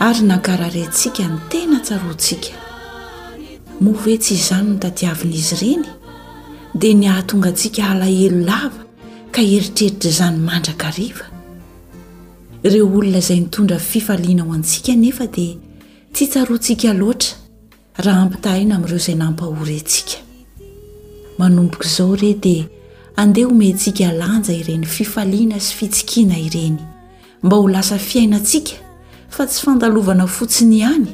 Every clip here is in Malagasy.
ary nankararentsika ny tena tsaroantsika. Moa ve tsy izany no tadiavin'izy ireny? Dia ny hahatonga antsika halahelo lava ka hieritreritra izany mandrakariva. Ireo olona izay nitondra fifaliana ho antsika anefa dia tsy tsaroantsika loatra. Raha ampitahaina amin'ireo izay nampahory antsika, manomboka izao re dia andeha homentsika lanja ireny fifaliana sy fitsikiana ireny, mba ho lasa fiainantsika fa tsy fandalovana fotsiny ihany,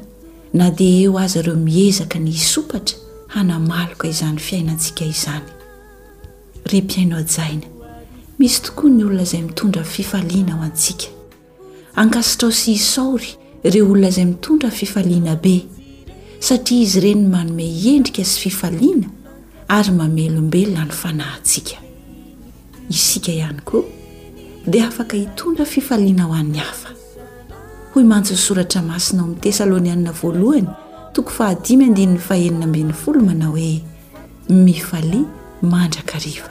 na dia eo aza ireo miezaka ny hisompatra hanamaloka izany fiainantsika izany. Ry mpihaino hajaina, misy tokoa ny olona izay mitondra fifaliana ho antsika. Ankasitrao sy isaory ireo olona izay mitondra fifaliana be, satria izy ireny no manome endrika sy fifaliana ary mamelombelona ny fanahintsika. Isika ihany koa dia afaka hitondra fifaliana ho an'ny hafa. Hoy mantsy ny soratra masina ao amin'ny Tesalonianina voalohany toko fahadimy andininy fahenina ambin'ny folo manao hoe, Mifalia mandrakariva.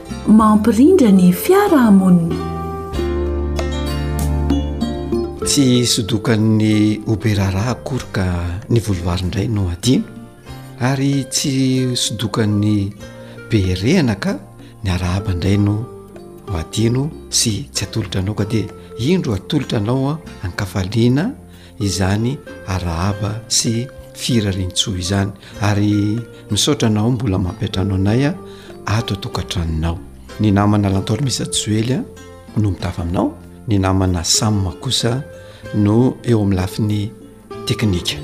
mampirindra ny fiarahamonina. Tsy sodokan'ny oberara akory ka ny volovary indray no adino ary tsy sodokan'ny berehana ka ny arahaba indray no adino sy tsy atolotra anao ka dia indro atolotra anao ankafaliana izany arahaba sy firariantsoa izany ary misaotra anao mbola mampiatrano anay a ato atokantranonao ny namana lantor misa joely a no mitava aminao ny namana samma kosa no eo amin'ny lafiny teknika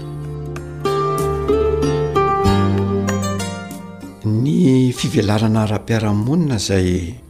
ny fivelarana ara-piarahamonina zay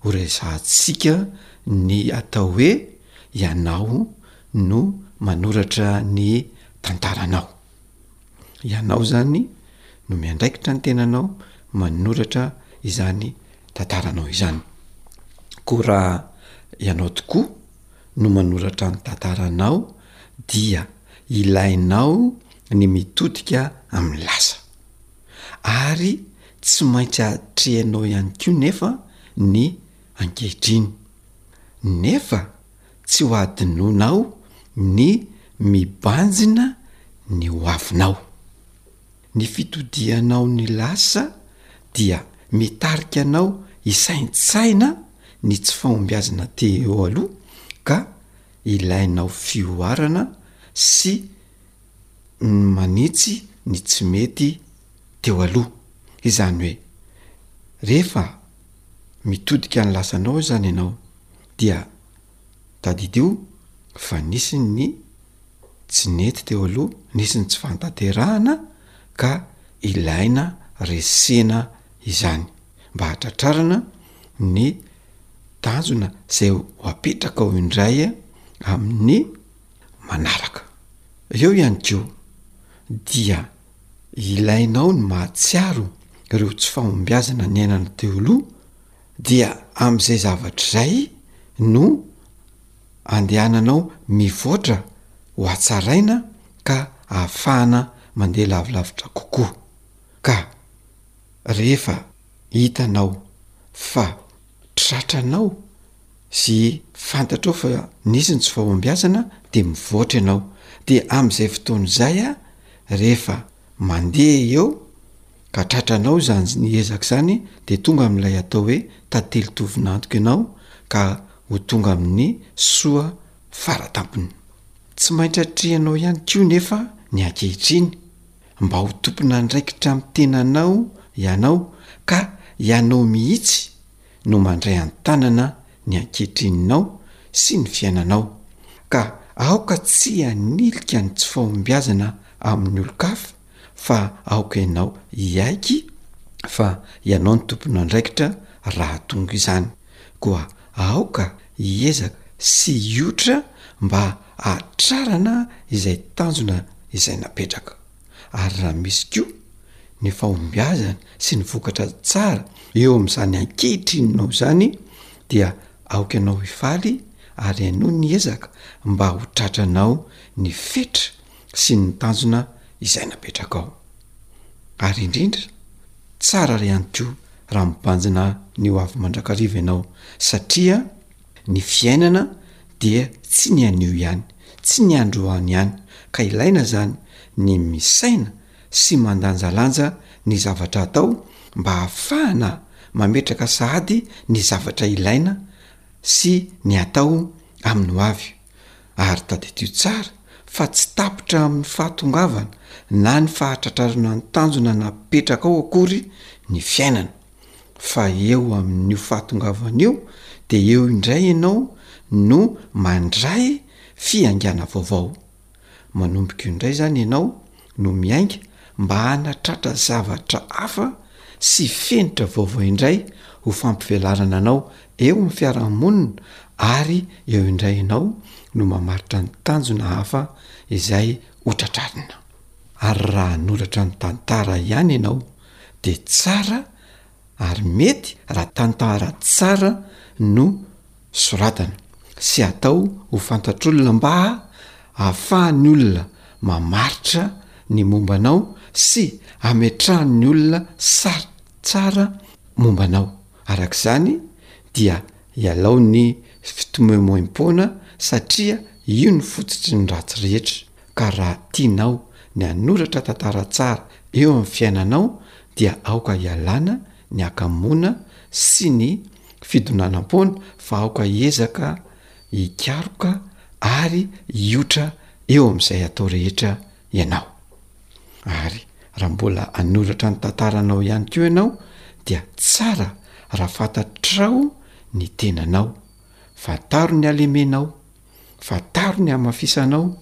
Horesahantsika ny atao hoe ianao no manoratra ny tantaranao. Ianao izany no miandraikitra ny tenanao manoratra izany tantaranao izany. Koa raha ianao tokoa no manoratra ny tantaranao dia ilainao ny mitodika amin'ny lasa. ary tsy maintsy atrehinao ihany koa nefa ny ankehitriny. Nefa tsy ho adinonao ny mibanjina ny ho avinao. Ny fitodihanao ny lasa dia mitarika anao hisaintsaina ny tsy fahombiazana teo aloha ka ilainao fihoarana sy manitsy ny tsy mety teo aloha. Izany hoe, rehefa mitodika ny lasanao izany ianao dia tadidio fa nisy ny tsy nety teo aloha, nisy ny tsy fahantanterahana ka ilaina resena izany mba hahatratrarana ny tanjona izay ho apetraka ao indray amin'ny. manaraka. Eo ihany koa dia ilainao ny mahatsiaro ireo tsy fahombiazana niainana teo aloha dia amin'izay zavatra izay no andehananao mivoatra ho hatsaraina ka ahafahana mandeha lavilavitra kokoa. Ka rehefa hitanao fa tratranao Sy fantatrao fa nisy ny tsy fahombiazana dia mivoatra ianao, dia amin'izay fotoana izay rehefa mandeha eo ka tratranao izany ezaka izany dia tonga amin'ilay atao hoe tantely tovin'antoka ianao ka ho tonga amin'ny soa fara tampony. Tsy maintsy atrehinao ihany koa nefa ny ankehitriny mba ho tompon'andraikitra amin'ny tenanao ianao ka ianao mihitsy no mandray an-tanana ny anketreninao sy ny fiainanao, ka aoka tsy hanilika ny tsy fahombiazana amin'ny olon-kafa, fa aoka ianao hiaiky fa ianao no tompon'andraikitra raha tonga izany, koa aoka hiezaka sy hiotra mba hahatrarana izay tanjona izay napetraka. ary raha misy koa ny fahombiazana sy ny vokatra tsara eo amin'izany ankehitrinonao izany dia aoka ianao hifaly ary hainoa ny ezaka mba ho tratranao ny fetra sy ny tanjona izay napetrakao. Ary indrindra, tsara ihany koa raha mibanjina ny ho avy mandrakariva ianao satria Ny fiainana dia tsy ny anio ihany, tsy ny androany ihany, ka ilaina izany ny misaina sy mandanjalanja ny zavatra atao mba hahafahana mametraka sahady ny zavatra ilaina sy ny hatao amin'ny ho avy. Ary tadidio tsara fa tsy tapitra amin'ny fahatongavana na ny fahatratrarana ny tanjona napetrakao akory ny fiainana. fa eo amin'io fahatongavana io dia eo indray ianao no mandray fiaingàna vaovao. Manomboka eo indray izany ianao no miainga mba hanatratra zavatra hafa sy fenitra vaovao indray ho fampivelarana anao eo amin'ny fiarahamonina ary eo indray ianao no mamaritra ny tanjona hafa izay hotratrarina. Ary raha hanoratra ny tantara ihany ianao dia tsara ary mety raha tantara tsara no soratana sy atao ho fantatr'olona mba ahafahan'ny olona mamaritra ny momba anao sy ametrahan'ny olona sary tsara momba anao. Araka izany dia ialao ny fitomoemoem-poana satria io no fototry ny ratsy rehetra. Ka raha tianao ny hanoratra tantara tsara eo amin'ny fiainanao dia aoka ialana ny hakamoana sy ny fidonanam-poana fa aoka hiezaka hikaroka ary hiotra eo amin'izay atao rehetra ianao. Ary raha mbola hanoratra ny tantaranao ihany koa ianao dia tsara raha fantatrao ny tenanao. Fantaro ny halemenao. fa taro ny hamafisanao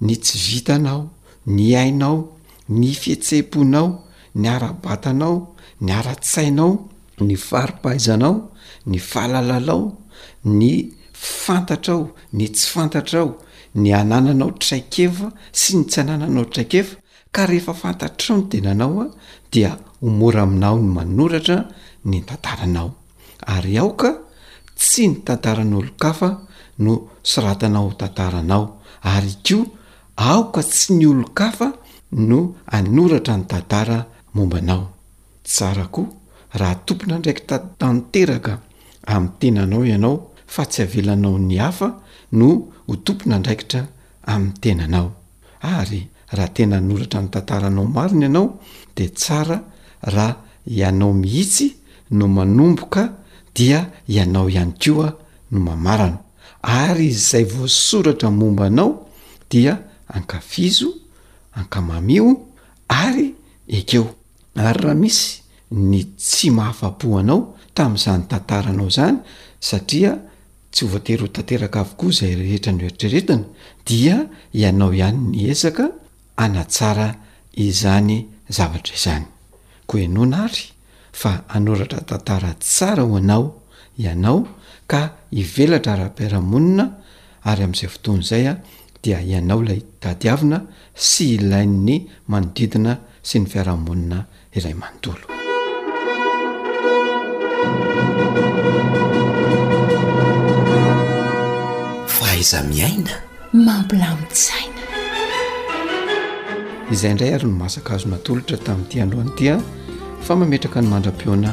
ny tsy vitanao, ny ainao, ny fihetseham-ponao, ny ara-batanao, ny ara-tsainao, ny fari-pahaizanao, ny fahalalanao, ny fantatrao, ny tsy fantatrao, ny anananao traikefa sy ny tsy anananao traikefa, ka rehefa fantatrao ny tenanao dia ho mora aminao ny manoratra ny tantaranao. ary aoka tsy ny tantaran'olon-kafa no soratana ho tantaranao, ary koa aoka tsy ny olon-kafa no hanoratra ny tantara momba anao. Tsara koa raha tompon'andraikitra tanteraka amin'ny tenanao ianao fa tsy avelanao ny hafa no ho tompon'andraikitra amin'ny tenanao. Ary raha tena hanoratra ny tantaranao marina ianao dia tsara raha ianao mihitsy no manomboka dia ianao ihany koa no mamarana. Ary izay voasoratra momba anao dia ankafizo, ankamamio ary ekeo. Ary raha misy ny tsy mahafa-po anao tamin'izany tantaranao izany, satria tsy ho voatery ho tanteraka avokoa izay rehetra noeritreretina, dia ianao ihany ny hiezaka hanatsara izany zavatra izany. Koa henoina àry fa hanoratra tantara tsara ho anao ianao ka hivelatra ara-piarahamonina, ary amin'izay fotoana izay, dia ianao ilay tadiavina sy ilain'ny manodidina sy ny fiarahamonina iray manontolo. Fahaiza-miaina mampilamin-tsaina. Izay indray ary no masaka azo natolotra tamin'ity androany ity an, fa mametraka ny mandra-pihaona.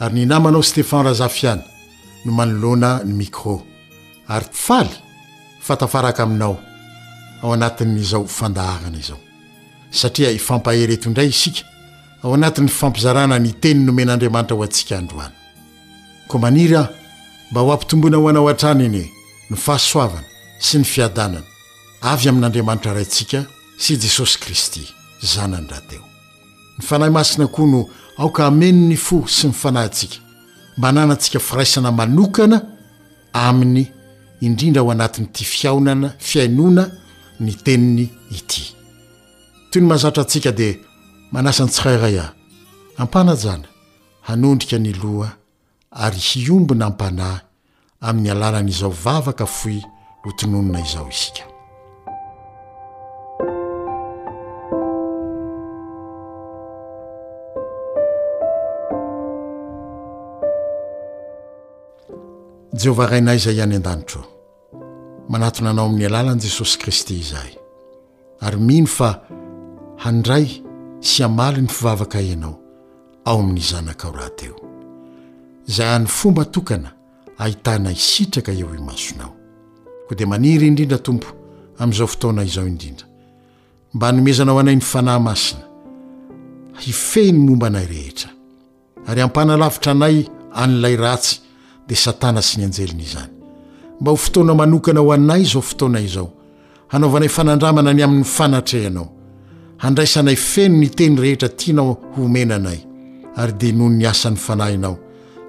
Ary ny namanao Stefan Razafiana no manoloana ny micro ary faly fa tafaraka aminao ao anatin'izao fandaharana izao satria hifampahery eto indray isika ao anatin'ny fifampizarana ny teny nomen'Andriamanitra ho antsika androany. Koa maniry aho mba ho ampitomboina ho anao hatrany anie ny fahasoavana sy ny fiadanana avy amin'Andriamanitra Raintsika sy Jesosy Kristy Zanany rahateo. Ny Fanahy Masina koa no aoka hameno ny fo sy ny fanahintsika, mba hananantsika firaisana manokana Aminy, indrindra ao anatin'ity fihaonana fihainoana ny Teniny ity. Toy ny mahazatra antsika dia manasa ny tsirairay aho, am-panajana, hanondrika ny loha ary hiombona am-panahy amin'ny alalan'izao vavaka fohy hotononina izao isika. Jehovah Rainay izay any an-danitra ô, Manatona anao amin'ny alalan'i Jesosy Kristy izahay, ary mino fa handray sy hamaly ny fivavaka ianao ao amin'ny Zanakao rahateo, izay any fomba tokana ahitanay sitraka eo imasonao. Koa dia maniry indrindra, Tompo, amin'izao fotoana izao indrindra, mba hanomezanao anay ny Fanahy Masina hifehy ny momba anay rehetra, Ary hampanalavitra anay an'ilay ratsy, dia Satana sy ny anjeliny izany. Mba ho fotoana manokana ho anay izao fotoana izao, hanaovanay fanandramana ny amin'ny fanatrehanao. Handraisanay feno ny teny rehetra tianao homena anay. Ary dia noho ny asan'ny Fanahinao,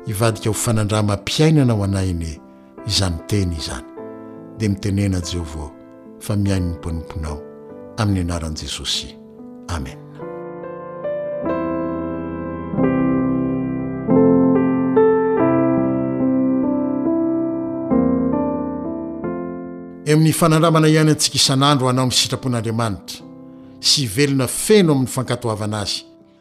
hivadika ho fanandramam-piainana ho anay anie. izany teny izany, dia mitenena Jehovah fa mihaino ny mpanomponao amin'ny anaran'i Jesosy. Amen. Eo amin'ny fanandramana iainantsika isan'andro hanao ny sitrapon'Andriamanitra sy velona feno amin'ny fankatoavana azy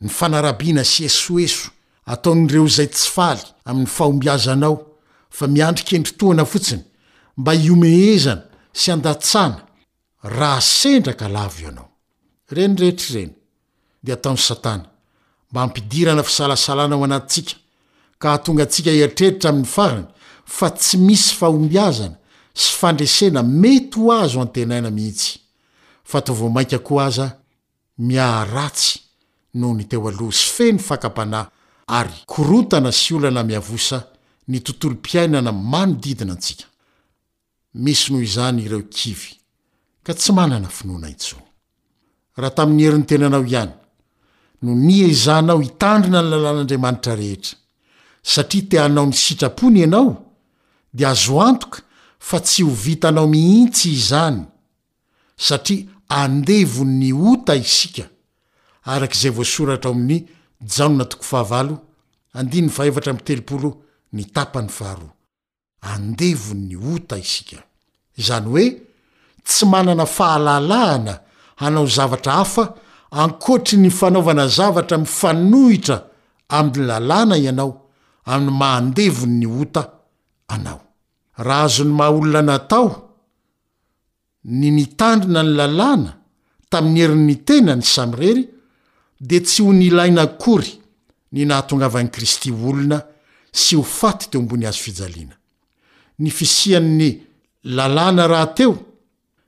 Ny fanarabiana sy esoeso ataon'ireo izay tsy faly amin'ny fahombiazanao fa miandry kendritohana fotsiny mba hihomehezana sy handatsana raha sendra ka lavo ianao. Ireny rehetra ireny dia ataon'i Satana mba hampidirana fisalasalana ao anatintsika ka hahatonga antsika hieritreritra amin'ny farany fa tsy misy fahombiazana sy fandresena mety ho azo antenaina mihitsy fa toa vao mainka koa aza miaharatsy noho ny teo aloha sy feno fakam-panahy ary korontana sy olana miavosa ny tontolom-piainana manodidina antsika. Misy noho izany ireo kivy ka tsy manana finoana intsony. Raha tamin'ny herin'ny tenanao ihany no niezahanao hitandrina ny lalàn'Andriamanitra rehetra, satria te hanao ny sitrapony ianao, dia azo antoka fa tsy ho vitanao mihitsy izany. satria andevon' ny ota isika, araka izay voasoratra ao amin' ny Jaona toko fahavalo andininy fahefatra amby telopolo ny tapany faharoa. Andevon' ny ota isika. Izany hoe tsy manana fahalalahana hanao zavatra hafa ankoatry ny fanaovana zavatra mifanohitra amin' ny lalàna ianao amin' ny maha andevon' ny ota anao. Raha azon' ny maha olona natao ny nitandrina ny lalàna tamin'ny herin'ny tenany samirery dia tsy ho nilaina akory ny nahatongavan'i Kristy ho olona sy ho faty teo ambony hazo fijaliana. Ny fisian'ny lalàna rahateo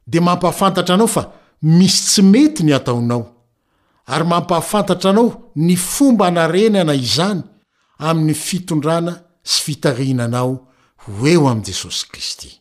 dia mampahafantatra anao fa misy tsy mety ny ataonao ary mampahafantatra anao ny fomba hanarenana izany amin'ny fitondrana sy fitarihina anao ho eo amin'i Jesosy Kristy.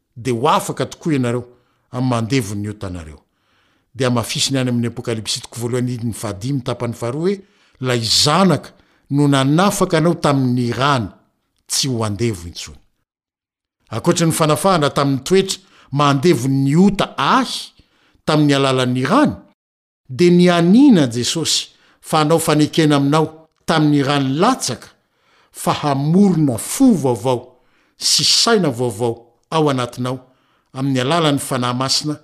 dia ho afaka tokoa ianareo amin'ny mandevo ny otanareo. Dia hamafisiny any amin'ny Apokalypsy toko voalohany andininy fahadimy tapany faharoa hoe, Ilay Zanaka no nanafaka anao tamin'ny rany tsy ho andevo intsony. Ankoatry ny fanafahana tamin'ny toetra mandevo ny ota ahy tamin'ny alalan'ny rany, Dia nianiana Jesosy fa hanao fanekena aminao tamin'ny rany latsaka fa hamorona fo vaovao sy saina vaovao ao anatinao amin'ny alalan'ny Fanahy Masina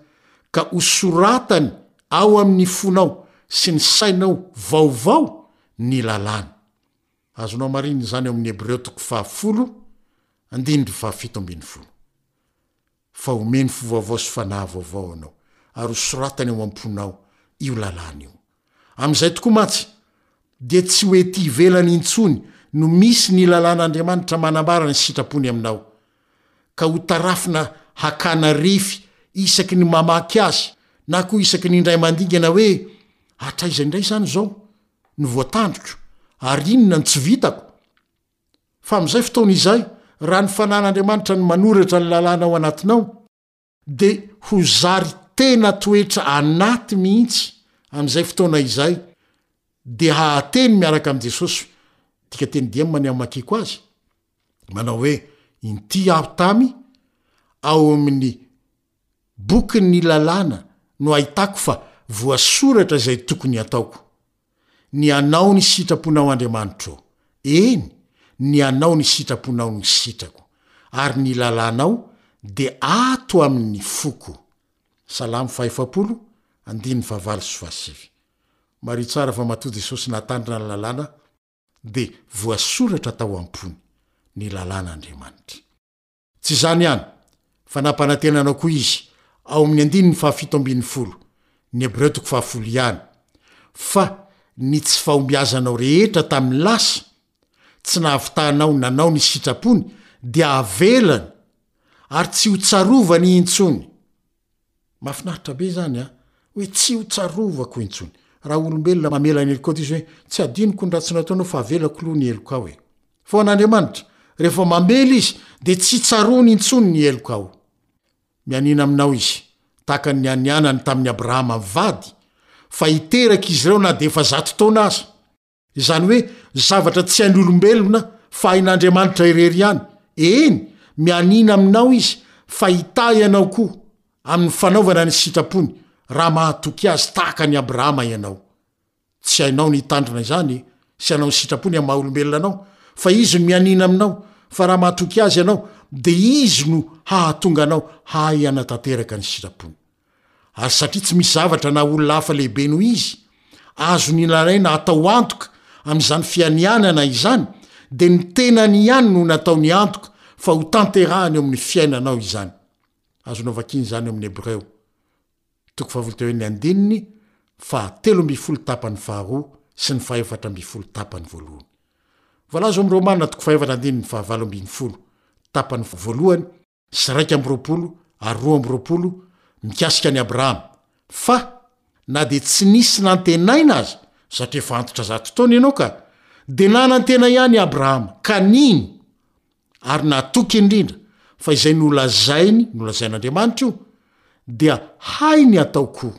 ka ho soratany ao amin'ny fonao sy ny sainao vaovao ny lalàny. Azonao marina izany ao amin'ny Hebreo toko fahafolo, andininy fahafito ambin'ny folo. fa homeny fo vaovao sy fanahy vaovao anao, ary hosoratany ao am-ponao io lalàna io. Amin'izay tokoa mantsy, dia tsy ho ety ivelany intsony no misy ny lalàn'Andriamanitra manambara ny sitrapony aminao, ka ho tarafina hakana refy isaky ny mamaky azy, na koa isaky ny indray mandingana hoe, Hatraiza indray izany izao no voatandriko, ary inona no tsy vitako? Fa amin'izay fotoana izay, raha ny fanan'Andriamanitra ny manoratra ny lalàna ao anatinao, dia ho zary tena toetra anaty mihitsy amin'izay fotoana izay, dia hahateny miaraka amin'i Jesosy, dika teny diemma ny hamakiako azy, manao hoe, Inty aho tamy, ao amin'ny bokin'ny lalàna no ahitako fa voasoratra izay tokony hataoko. Ny anao ny sitraponao Andriamanitro ô, eny, ny anao ny sitraponao no sitrako, ary ny lalànao dia ato amin' ny foko. Salamo fahefapolo, andininy fahavalo sy fahasivy. Mariho tsara fa matoa Jesosy nahatandrina ny lalàna dia voasoratra tao am-pony ny lalàn' Andriamanitra. Tsy izany ihany, fa nampanantena anao koa izy, ao amin'ny andininy fahafito ambin'ny folo, ny Hebreo toko fahafolo ihany, fa ny tsy fahombiazanao rehetra tamin'ny lasa, tsy nahavitaanao nanao ny sitrapony, dia avelany, ary tsy hotsarovany intsony. Mafinaritra be zany a! Hoe tsy ho tsarovako intsony. Raha olombelona mamela ny helokao diso hoe tsy hadinoko ny ratsy nataonao fa avelako aloha ny helokao e! Fa ho an'Andriamanitra, rehefa mamela Izy dia tsy tsaroany intsony ny helokao. Mianiana aminao Izy, tahaka ny nianianany tamin'i Abrahama mivady, fa hiteraka izy ireo na dia efa zato taona aza. izany hoe zavatra tsy hain'ny olombelona fa hain'Andriamanitra irery ihany, eny, mianiana aminao izy fa hitahy anao koa amin'ny fanaovana ny sitrapony raha mahatoky azy tahaka an'i Abrahama ianao. Tsy hainao ny hitandrina izany sy hanao ny sitrapony amin'ny maha olombelona anao, fa izy no mianiana aminao fa raha mahatoky azy ianao dia izy no hahatonga anao hahay hanatanteraka ny sitrapony. Ary satria tsy misy zavatra na olona hafa lehibe noho izy, azony nalaina hatao antoka amin'izany fianianana izany, dia ny tenany ihany no nataony antoka fa ho tanterahany eo amin'ny fiainanao izany. Azonao vakiana izany eo amin'ny Hebreo, toko fahavalo teo amin'ny andininy fahatelo ambin'ny folo tapany faharoa sy ny fahefatra ambin'ny folo tapany voalohany. Voalaza ao amin'ny Romana, toko fahefatra andininy fahavalo ambin'ny folo, tapany voalohany, sy iraika amby roapolo ary roa amby roapolo mikasika an'i Abrahama, fa na dia tsy nisy nantenaina aza, satria efa antitra zato taona ianao ka, dia nanantena ihany i Abrahama, ka nino, ary natoky indrindra fa izay nolazainy, nolazain'Andriamanitra io, dia hay ny atao koa,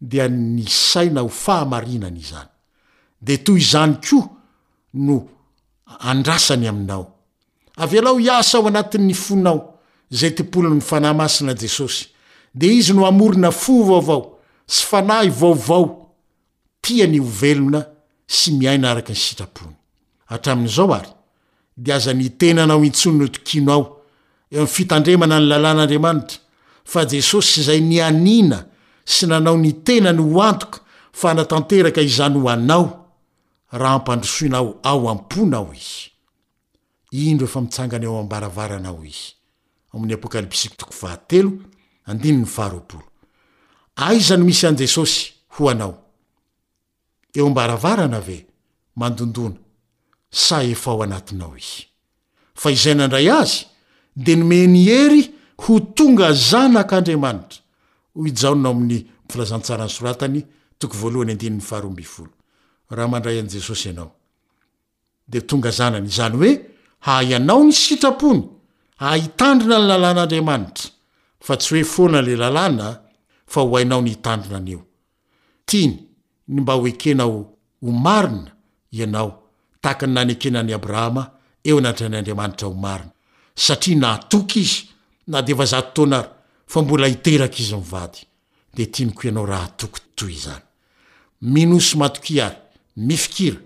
dia nisaina ho fahamarinana izany. Dia toy izany koa no andrasany aminao. Avelao hiasa ao anatin'ny fonao izay tempolin'ny Fanahy Masina Jesosy, dia Izy no hamorona fo vaovao sy fanahy vaovao tia ny ho velona sy miaina araka ny sitrapony. Hatramin'izao ary, dia aza ny tenanao intsony no tokianao eo amin'ny fitandremana ny lalàn'Andriamanitra, fa Jesosy izay nianiana sy nanao ny tenany ho antoka fa hanatanteraka izany ho anao raha hampandrosoinao ao am-ponao izy. Indro efa mitsangana eo am-baravaranao izy. Ao amin'ny Apokalypsy toko fahatelo, andininy faharoapolo. Aiza no misy an'i Jesosy ho anao? Eo am-baravarana ve? Mandondona? Sa efa ao anatinao izy? fa izay nandray azy dia nomeny hery ho tonga zanak'Andriamanitra, hoy i Jaona ao amin'ny Filazantsara nosoratany, toko voalohany andininy faharoa ambin'ny folo. Raha mandray an'i Jesosy ianao, dia tonga zanany, izany hoe hahay hanao ny sitrapony, hahay hitandrina ny lalàn'Andriamanitra, fa tsy hoe foana ilay lalàna, fa ho hainao ny hitandrina an'io. Tiany ny mba ho ekena ho ho marina ianao tahaka ny nanekena an'i Abrahama eo anatrehan' Andriamanitra ho marina, satria nahatoky izy na dia efa zato taona ary fa mbola hiteraka izy mivady, dia tiany koa ianao rahatoky toy izany. Minoa sy matokia ary mifikira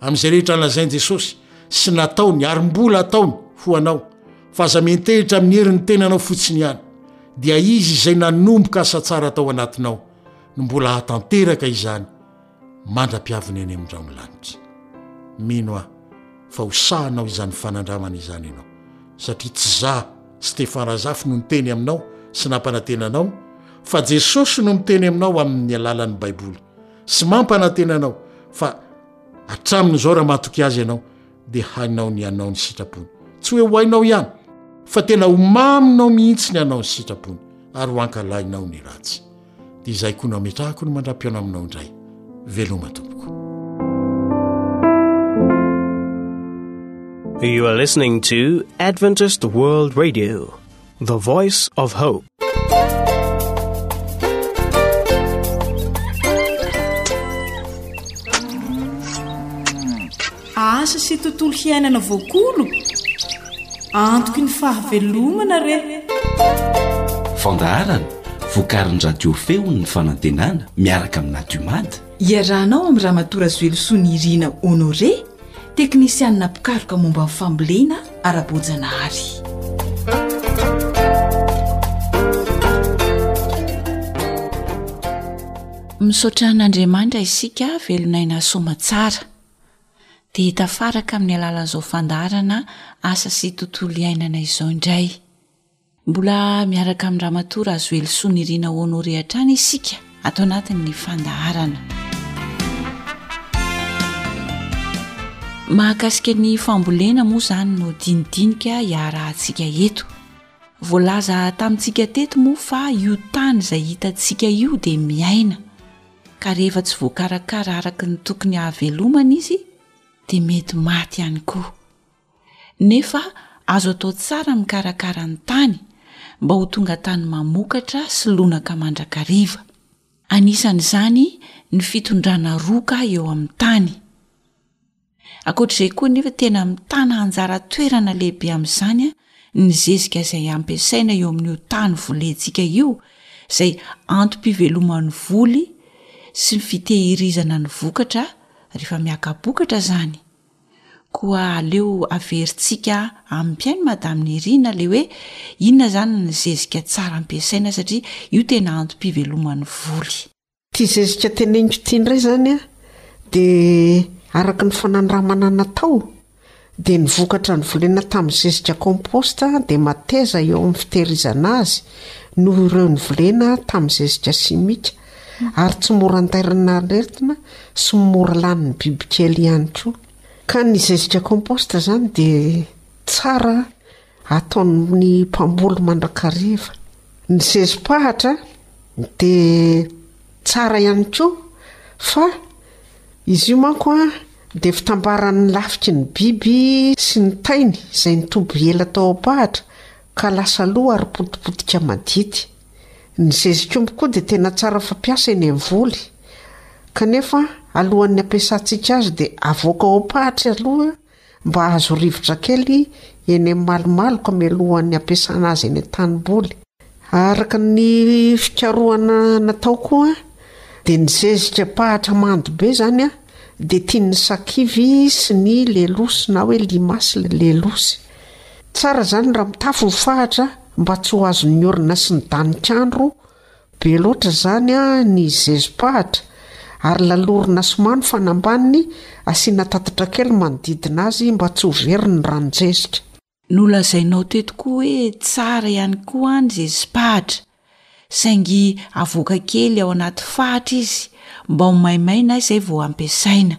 amin'izay rehetra lazain'i Jesosy sy nataony ary mbola ataony ho anao fa aza miantehitra amin'ny herin'ny tenanao fotsiny ihany dia izy izay nanomboka asa tsara tao anatinao no mbola hatanteraka izany mandra-piaviny any amin-drao ny lanitra mino aho fa ho sahanao izany fanandramana izany ianao satria tsy za Stefan Razafy no niteny aminao sy nampanantena anao fa Jesosy no miteny aminao amin'ny alalan'ny Baiboly sy mampanantena anao fa hatramin'izao raha matoky azy ianao dia hainao ny anao ny sitrapony tsy hoe ho hainao ihany fa tena ho maminao mihitsy ny anao ny sitrapony ary ho ankalainao ny ratsy dia izay koa nametrahako ny mandra-piona aminao indray veloma tompoko You are listening to Adventist World Radio The Voice of Hope. Asa sy tontolo hiainana voakolo antoky ny fahavelomana re. Fandaharana vokarin'ny radio feon'ny fanantenana miaraka amin'ny Nadiomad. Iarahanao amin'i Ramatoa Razoelosoa Nirina Honoré, teknisianina mpikaroka momba ny fambolena ara-boajanahary. Misaotra an'Andriamanitra isika velon'aina soamatsara, dia tafaraka amin'ny alalan'izao fandaharana asa sy tontolo iainana izao indray. Mbola miaraka amin'ny Ramatoa Razoelisoa Nirina Honoré hatrany isika ato anatin'ny fandaharana. Mahakasika ny fambolena moa izany no dinidinika iarahantsika eto. Voalaza tamintsika teto moa fa io tany izay hitantsika io dia miaina, ka rehefa tsy voakarakara araka ny tokony hahavelomana izy dia mety maty ihany koa. Nefa azo atao tsara ny mikarakara ny tany mba ho tonga tany mamokatra sy lonaka mandrakariva. Anisan'izany ny fitondrana roka eo amin'ny tany. Ankoatr'izay koa anefa tena mitana anjara toerana lehibe amin'izany ny zezika izay ampiasaina eo amin'io tany volentsika io izay antom-piveloman'ny voly sy ny fitehirizana ny vokatra rehefa miaka-bokatra izany. Koa aleo averintsika amim-pihaino Madame Nirina le hoe inona izany ny zezika tsara ampiasaina satria io tena antom-piveloman'ny voly. Ity zezika teneniko ity indray izany dia araka ny fanandramana natao dia ny vokatra novolena tamin'ny zezika compost dia mateza eo amin'ny fitehirizana azy noho ireo novolena tamin'ny zezika simika. ary tsy mora antairana aretina sy mora lanin'ny bibikely ihany koa. Ka ny zezika compost izany dia tsara ataon'ny mpamboly mandrakariva. Ny zezi-pahatra dia tsara ihany koa fa izy io manko dia fitambaran'ny lafiky ny biby sy ny tainy izay nitoby ela tao am-pahatra ka lasa lo ary potipotika madity. Ny zezikombo koa dia tena tsara fampiasa eny amin'ny voly, kanefa alohan'ny hampiasantsika azy dia avoaka ao am-pahatry aloha mba hahazo rivotra kely eny amin'ny malomaloka mialohan'ny hampiasana azy eny an-tanimboly. Araka ny fikarohana natao koa dia ny zezika am-pahatra mando be izany dia tian'ny sakivy sy ny lelosy na hoe limace lelosy. Tsara zany raha mitafy ny fahatra mba tsy ho azon'ny orana sy ny danik'andro be loatra zany ny zezi-pahatra ary lalorina somano fanambaniny asiana tatitra kely manodidina azy mba tsy ho very ny ranon-jezika. Nolazainao teto koa hoe tsara ihany koa ny zezi-pahatra. saingy avoaka kely ao anaty fahatra izy mba ho maimay na izay vao ampiasaina.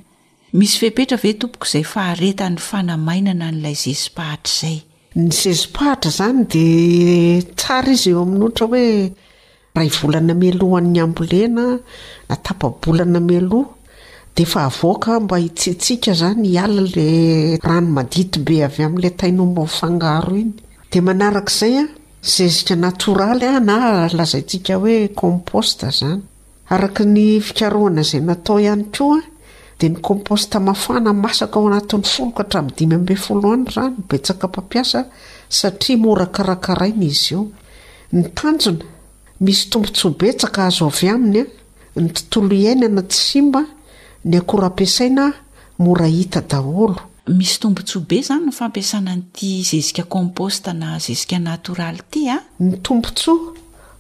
Misy fepetra ve tompoko izay faharetan'ny fanamainana an'ilay zezi-pahatra izay? Ny zezi-pahatra izany dia tsara izy eo amin'ny ohatra hoe iray volana mialohan'ny hambolena na tapa-bolana mialoha dia efa avoaka mba hitsitsiaka izany hiala ilay rano madity be avy amin'ilay tain'omby mifangaro iny. Dia manarak'izay Zezika natoraly na lazaintsika hoe compost izany. Araka ny fikarohana izay natao ihany koa dia ny compost mafana masaka ao anatin'ny folo ka hatramin'ny dimy ambin'ny folo andro raha no betsaka mpampiasa satria mora karakaraina izy io. Ny tanjona? Misy tombontsoa betsaka azo avy aminy. Ny tontolo iainana tsy simba, ny akora ampiasaina mora hita daholo. Misy tombontsoa be izany ny fampiasana an'ity zezika compost na zezika natoraly ity a! Ny tombontsoa,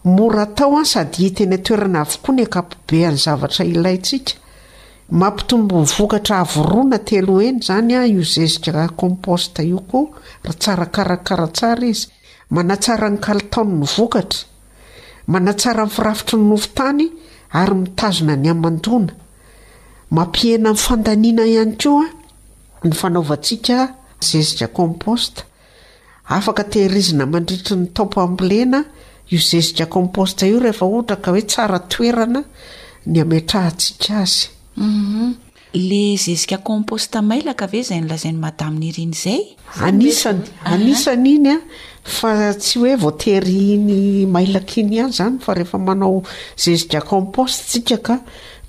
mora atao an sady hita eny an-toerana avokoa ny ankapobean'ny zavatra ilaintsika. Mampitombo ny vokatra avo roa na telo heny izany an io zezika compost io koa raha tsara karakara tsara izy. Manatsara ny kalitaon'ny vokatra. Manatsara ny firafitry ny nofo tany ary mitazona ny hamandoana. Mampihena ny fandaniana ihany koa ny fanaovantsika zezika compost. Afaka tehirizina mandritry ny taom-pambolena io zezika compost io rehefa ohatra ka hoe tsara toerana ny hametrahantsika azy. Le zezika compost mailaka ve zay nolazain'i madame nirina izay? Anisany, anisany iny an, fa tsy hoe voatery iny mailaka iny ihany zany fa rehefa manao zezika compost tsika ka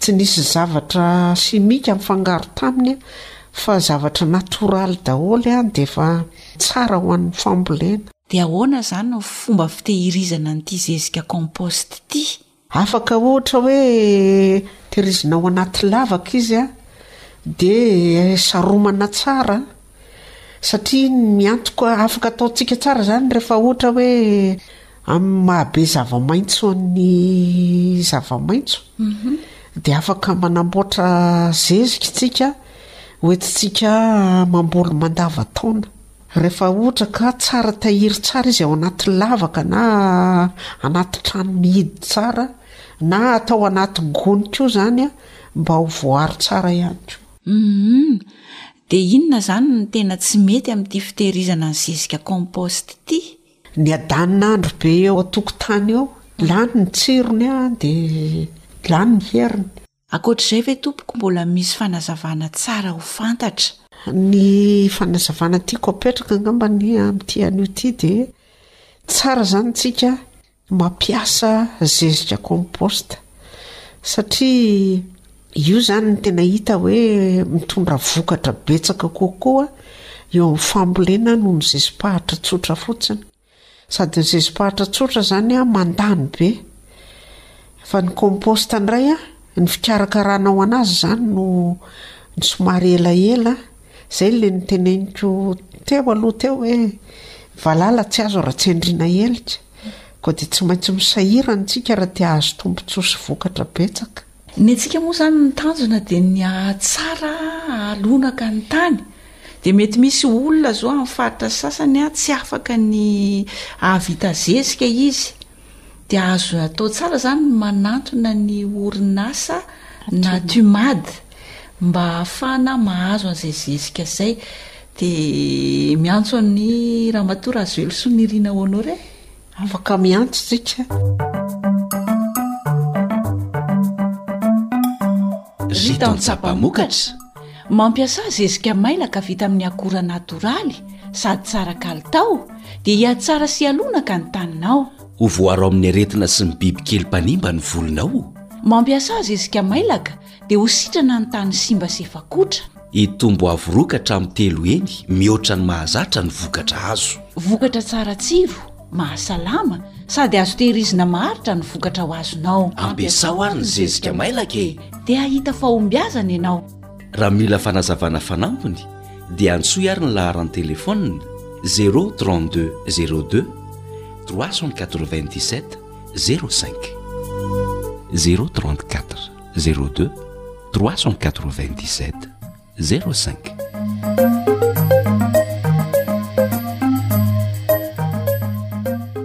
tsy nisy zavatra simika nifangaro taminy fa zavatra natoraly daholo an dia efa tsara ho an'ny fambolena. Dia ahoana zany ny fomba fitehirizana an'ity zezika compost ity? Afaka ohatra hoe tehirizina ao anaty lavaka izy dia saromana tsara satria miantoka afaka ataontsika tsara izany rehefa ohatra hoe amin'ny mahabe zava-maitso ny zava-maitso mhm. dia afaka manamboatra zezika isika hoentintsika mamboly mandavataona Rehefa ohatra ka tsara tahiry tsara izy ao anaty lavaka na anaty trano mihidy tsara na atao anaty gony koa izany mba ho voaaro tsara ihany koa. Humm. Dia inona izany no tena tsy mety amin'ity fitehirizana ny zezika compost ity? Ny adanina andro be eo an-tokotany eo, lany ny tsirony dia lany ny heriny. Ankoatra izay ve tompoko mbola misy fanazavana tsara ho fantatra? Ny fanazavana tiako apetraka angamba anie amin'ity anio ity dia tsara izany tsika mampiasa zezika compost satria io izany no tena hita hoe mitondra vokatra betsaka kokoa eo amin'ny fambolena noho ny zezi-pahatra tsotra fotsiny. Sady ny zezipahatra tsotra zany an mandany be. Fa ny compost ndray an, ny fikarakaranao anazy zany no no somary elaela. Zay le niteneniko teo aloha teo hoe valala tsy azo raha tsy andriana helika. Koa dia tsy maintsy misahirana tsika raha te ahazo tombotsoa sy vokatra betsaka. Ny antsika moa izany ny tanjona dia ny hahatsara, hahalonaka ny tany. Dia mety misy olona izao amin'ny faritra sasany tsy afaka ny hahavita zezika izy. Dia azo atao tsara izany ny manantona ny orinasa Natumad mba hahafahana mahazo an'izay zezika izay. Dia miantso an'i Ramatoa Rajoelison Nirina Honoré. Afaka miantso isika. Gitan tsapamokatra, Mampiasa zezika mailaka vita amin'ny akora natoraly sady tsara kalitao dia hihatsara sy hialonaka ny taninao. Ho voaro amin'ny aretina sy ny bibikely mpanimba ny volonao. Mampiasa zezika mailaka Dia ho sitrana ny tany simba sy efa kotra. Hitombo avo roa ka hatramin'ny telo heny mihoatra ny mahazatra ny vokatra azo. Vokatra tsara tsiro, mahasalama, sady azo tehirizina maharitra ny vokatra ho azonao. Ampiasao ary ny zezika mailaka e! Dia hahita fahombiazana ianao. Raha mila fanazavana fanampiny dia antsoy ary ny laharan'ny telefaonina, zéro trente deux zéro deux trois cent quatre-vingt-dix-sept zéro cinq. Zéro trente quatre. 02 397 05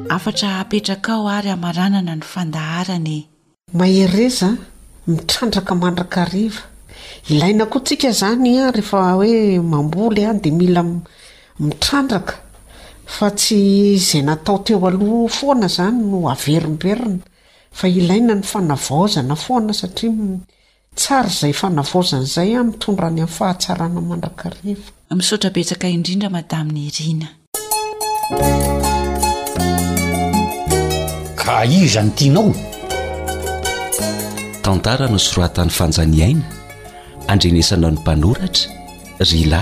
afatra hapetraka ao ary hamaranana ny fandaharana e Mahereza a, mitrandraka mandrakariva. Ilaina koa tsika izany a, rehefa hoe mamboly a dia mila mitrandraka fa tsy izay natao teo aloha foana izany no averimberina. fa ilaina ny fanavaozana foana satria tsara izay fanavaozana izay an mitondra any amin'ny fahatsarana mandrakariva. Misaotra betsaka indrindra Madame Nirina. Ka iza no tianao? Tantara nosoratan'i Fanja Niaina, andrenesana ny mpanoratra, Rila.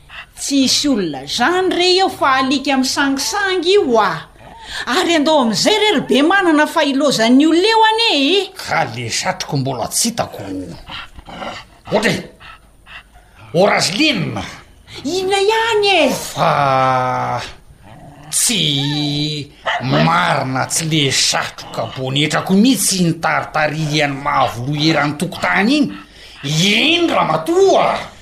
Tsy hisy olona zany re eo fa alika misangisangy io oa! Ary andao amizay re ry be manana fa ilozan'ny olona eo anie e! Ka le satriko mbola tsy hitako. Ohatra e! Orazeline! Inona ihany e! Fa tsy marina tsy le satroka bonetrako mihitsy iny taritarian'i Mavoloha eran'ny tokotany iny! Eny ramatoa!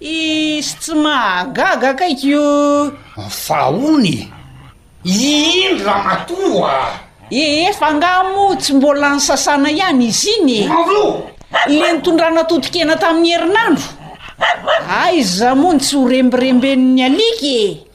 Izy tsy mahagaga akaiky io fa ony iny ramatoa a! Ee fa angaha moa tsy mbola nisasana ihany izy iny e! Ilay nitondrana totokena tamin'ny herinandro? Aiza moa ny tsy horembireben'ny alika e!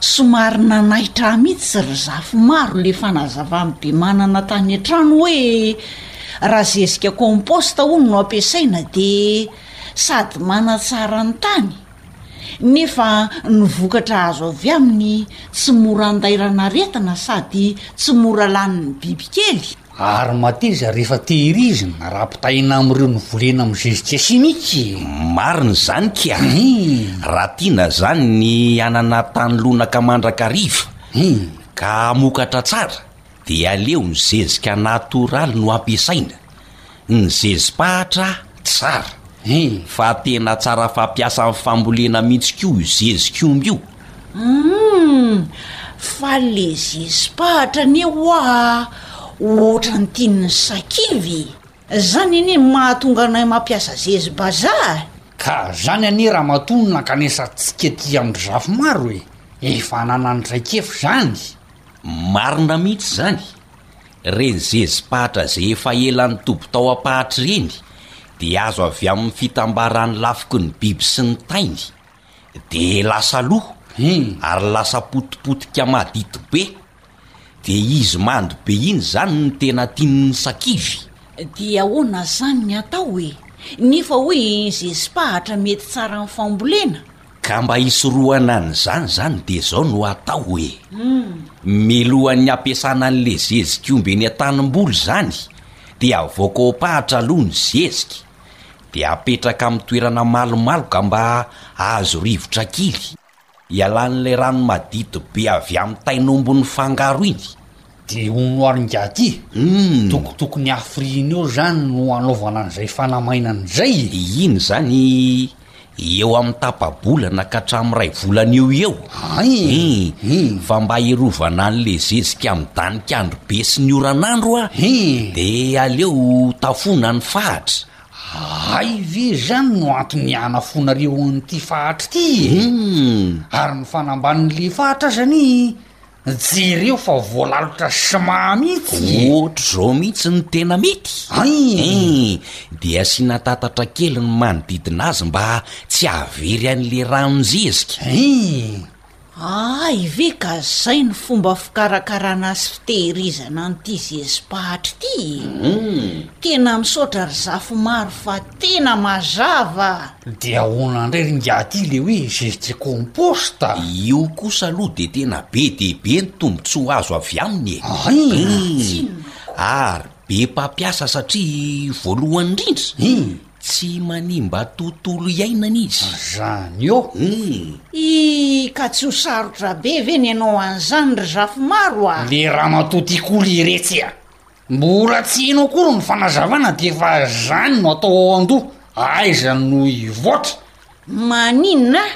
Somary nanaitra ahy mihitsy ry Zafy maro le fanazavan'i Bemanana tany an-trano hoe raha zezika compost hono no ampiasaina dia sady manatsara ny tany nefa ny vokatra azo avy aminy tsy mora andairan'aretina sady tsy mora lanin'ny bibikely. Ary mateza rehefa tehirizina na rapitaina amin'ireo novolena amin'ny zezika simika e! Marina izany kia! Raha tiana izany ny hanana tany lonaka mandrakariva ka hamokatra tsara dia aleo ny zezika natoraly no ampiasaina. Nizezi-pahatra aho tsara fa tena tsara fampiasa amin'ny fambolena mihitsy koa io zezi-komby io. Humm, fa le zezi-pahatra anie hoa ohatran'ny tian'ny sakivy e! Zany anie no mahatonga anay mampiasa zezi-bazaha e! Ka zany anie ramatoa no nankanesantsika aty amin'ny Rafimaro e! Efa ananan'ny traikefa zany! Marina mihitsy zany, reny zezi-pahatra ze efa ela nitoby tao ampahatra ireny dia azo avy amin'ny fitambaran'ny lafiky ny biby sy ny tainy de lasa lo ary lasa potipotika madity be de izy mando be iny zany no tena tian'ny sakivy. Dia ahoana zany ny atao e? Nefa hoy i zezi-pahatra mety tsara amin'ny fambolena. Ka mba hisorohana an'izany izany dia izao no atao e! Milohan'ny hampiasana an'ilay zezik'omby eny an-tanimboly izany dia avoaka ao am-pahatra aloha ny zezika dia apetraka amin'ny toerana malomaloka mba hahazo rivotra kely hialan'ilay rano madity be avy amin'ny tain'omby nifangaro iny. De hono ary ingahy ty, toko tokony hafiriana eo zany no hanaovana an'izay fanamainana izay e! Iny zany eo amin'ny tapa-bolana ka hatramin'ny iray volana eo ho eo Hum! Fa mba hiarovana an'le zezika amin'ny danik'andro be sy ny oran'andro a! De aleo tafoana ny fahatra! Hay ve zany no antony hanafoanareo an'ity fahatra ity e! Ary ny fanambanin'le fahatra aza anie Jereo fa voalalotra schma mihitsy e! Ohatr'izao mihitsy no tena mety. Hein! Dia asiana tatatra kely ny manodidina azy mba tsy hahavery an'ilay rano zezika. Hein! Hay ve ka izay no fomba fikarakarana sy fitehirizana an'ity zezi-pahatra ity e! Tena misaotra ry Zafimaro fa Tena mazava a! De ahoana ndray ry ingahy ty le hoe gestes compost a? Io kosa aloha de tena be dia be ny tombotsoa azo avy aminy e! Hum! Ary be mpampiasa satria voalohany indrindra, tsy manimba tontolo iainana izy. Zany ô! Hum! Hi! ka tsy ho sarotra be ve ny hanao an'izany ry Zafimaro a? Le ramatoa ty koa liretsy a! Mbola tsy heno akory ny fanazavana dia efa zany no atao ao andoha, aiza no hivoatra? Maninona ah?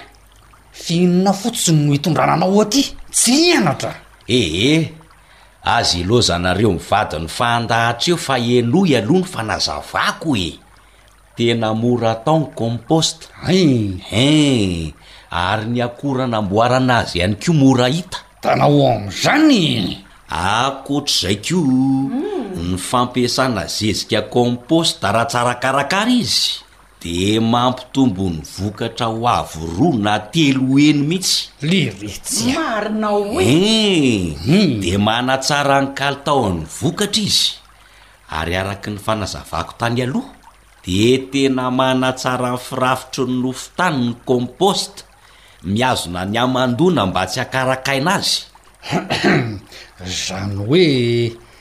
Vinona fotsiny no itondrana anao aty, tsy hianatra? Ee, aza ilaozanareo mivady ny fahan-dahatra eo fa henoy aloha ny fanazavako e! Tena mora atao ny compost. Hein! Hein! Ary ny akora namboarana azy ihany koa mora hita. Tanao amin'izany! Ankoatr'izay koa, ny fampiasana zezika compost raha tsara karakara izy dia mampitombo ny vokatra ho avo roa na telo heny mihitsy. Liretsy a! Marina oe! Hein! Dia manatsara ny kalitaon'ny vokatra izy. Ary araka ny fanazavako tany aloha dia tena manatsara ny firafitry ny nofon-tany ny compost, mihazona ny hamandoana mba tsy hakarakaina azy. Izany hoe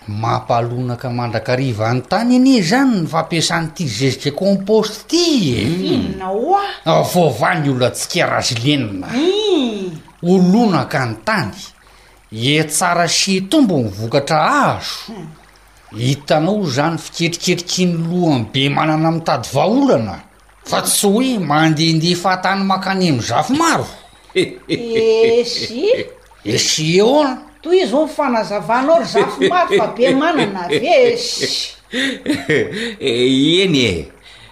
mampalonaka mandrakariva ny tany anie izany ny fampiasana ity zezika compost ity e! Inona ho'a? Avoavaha ny olantsika Razilinina! Oloana ka ny tany, Hihatsara sy hitombo ny vokatra azo. Hitanao izany fiketriketriky ny lohan'ny be manana mitady vahaolana fa tsy hoe mandehandeha fahatany mankany amin'ny zafimaro. Esy. Esy eo an! Tohizo ny fanazavanao ry Zafimaro fa be manana ve esy. Eny e!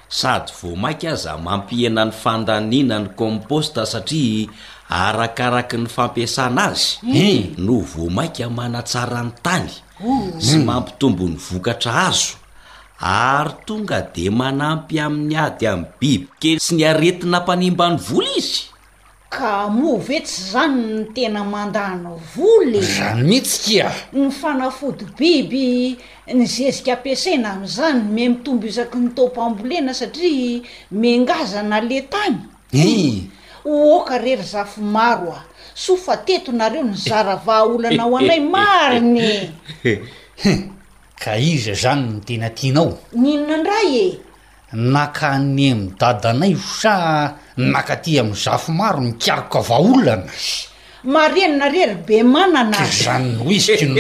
Sady vao mainka aza mampihena ny fandaniana ny compost satria arakaraky ny fampiasana azy no vao mainka manatsara ny tany sy mampitombo ny vokatra azo ary tonga dia manampy amin'ny ady amin'ny bibikely sy ny aretina mpanimba ny voly izy. Ka moa ve tsy zany no tena mandany vola e! Zany mihitsy kia! Ny fanafody biby, ny zezika ampiasaina amin'izany me mitombo isaky ny taom-pambolena satria me ngazana le tany Hii! Ohoka re ry Zafimaro a! Soa fa teto nareo nizara vahaolana ho anay marina e! Hih! Ka iza zany no tena tianao? N'inona ndray e! Naka an'Iemy dadanay osaa nakaty amin'ny zafy maro nikaroka vahaolana sy. Marenina re ry be manana a! K'izany noiziko no.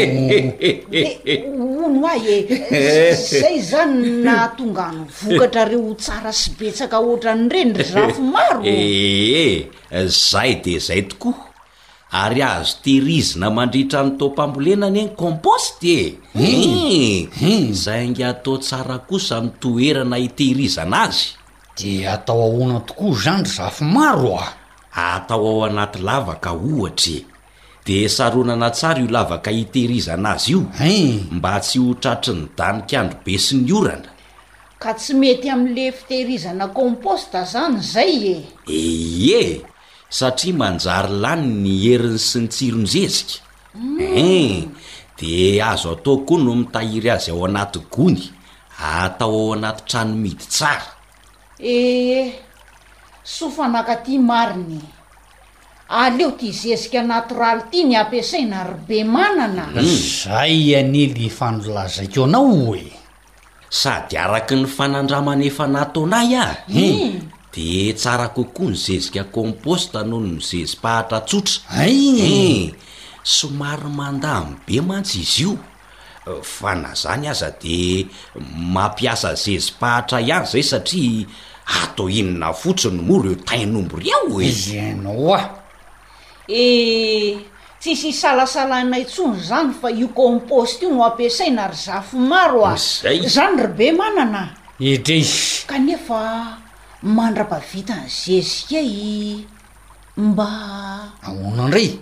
Be hono ahy e! Zay izany no nahatonga ny vokatrareo ho tsara sy betsaka ohatran'ireny ry zafy maro o! Ee, zay dia zay tokoa! Ary azo tehirizina mandritra ny taom-pambolena anie ny compost e! Hum! Saingy atao tsara kosa ny toerana hitehirizana azy. Dia atao ahoana tokoa izany ry Zafimaro a? Atao ao anaty lavaka ohatra e! Dia saronana tsara io lavaka hitehirizana azy io mba tsy ho tratry ny danik'andro be sy ny orana. Ka tsy mety amin'le fitehirizana compost izany izay e! Ee! satria manjary lany ny heriny sy ny tsirony zezika, eeh, dia azo atao koa no mitahiry azy ao anaty gony, atao ao anaty trano mihidy tsara. Eeh, soa fa naka ty marina e! Aleo ty zezika natoraly ty ny ampiasaina ry Bemanana a! Zay anie le efa nolazaiko anao e! Sady araka ny fanandramana efa nataonay ary dia tsara kokoa ny zezika compost noho ny mizezi-pahatra tsotra. Somary mandany be mantsy izy io fa na izany aza dia mampiasa zezi-pahatra ihany izay satria atao inona fotsiny moa ireo tain'omby ireo e! Ianao hoa! Ee, tsisy isalasalaina intsony izany fa io compost io no ampiasaina ry Zafimaro a! Izay! Izany ry Bemanana a! Edrey! Kanefa mandrapa vita ny zezika i mba. Ahoana indray?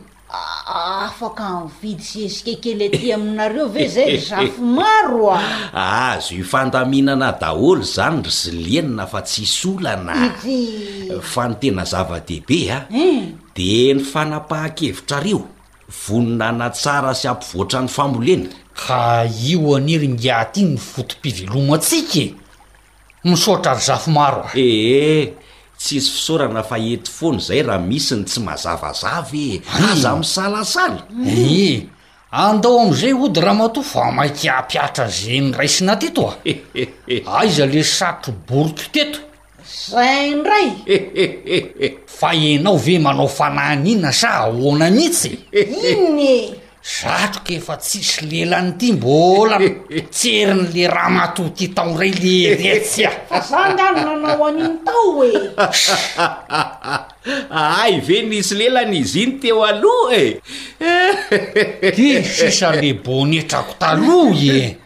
Afaka mividy zezika kely aty aminareo ve izay ry Zafimaro a! Azo ifandaminana daholo izany ry Zilienina fa tsisy olana a! Ity! Fa ny tena zava-dehibe dia ny fanapahan-kevitrareo, vonona hanatsara sy hampivoatra ny fambolena. Ka io anie ry ngiahy ty no foto-pivelomantsika e! Misaotra ry zafy maro a! Ee, tsisy fisaorana fa eto foana izay raha misy ny tsy mazavazava e! Aza misalasala! Ee, andao amin'izay hody ramatoa fa maika hampihatra izay noraisina teto a! Aiza le satro-boriko teto? Zay indray e! Fa ianao ve manao fanahiniana sa ahoana mihitsy e? Inona e? Zato ka efa tsisy lelany ity mbola mitseriny le ramatoa ty tao indray leretsy a! Fa za nga no nanao an'iny tao e! Ahay ve nisy lelany izy iny teo aloha e! Ty sisa le bonetrako taloha e!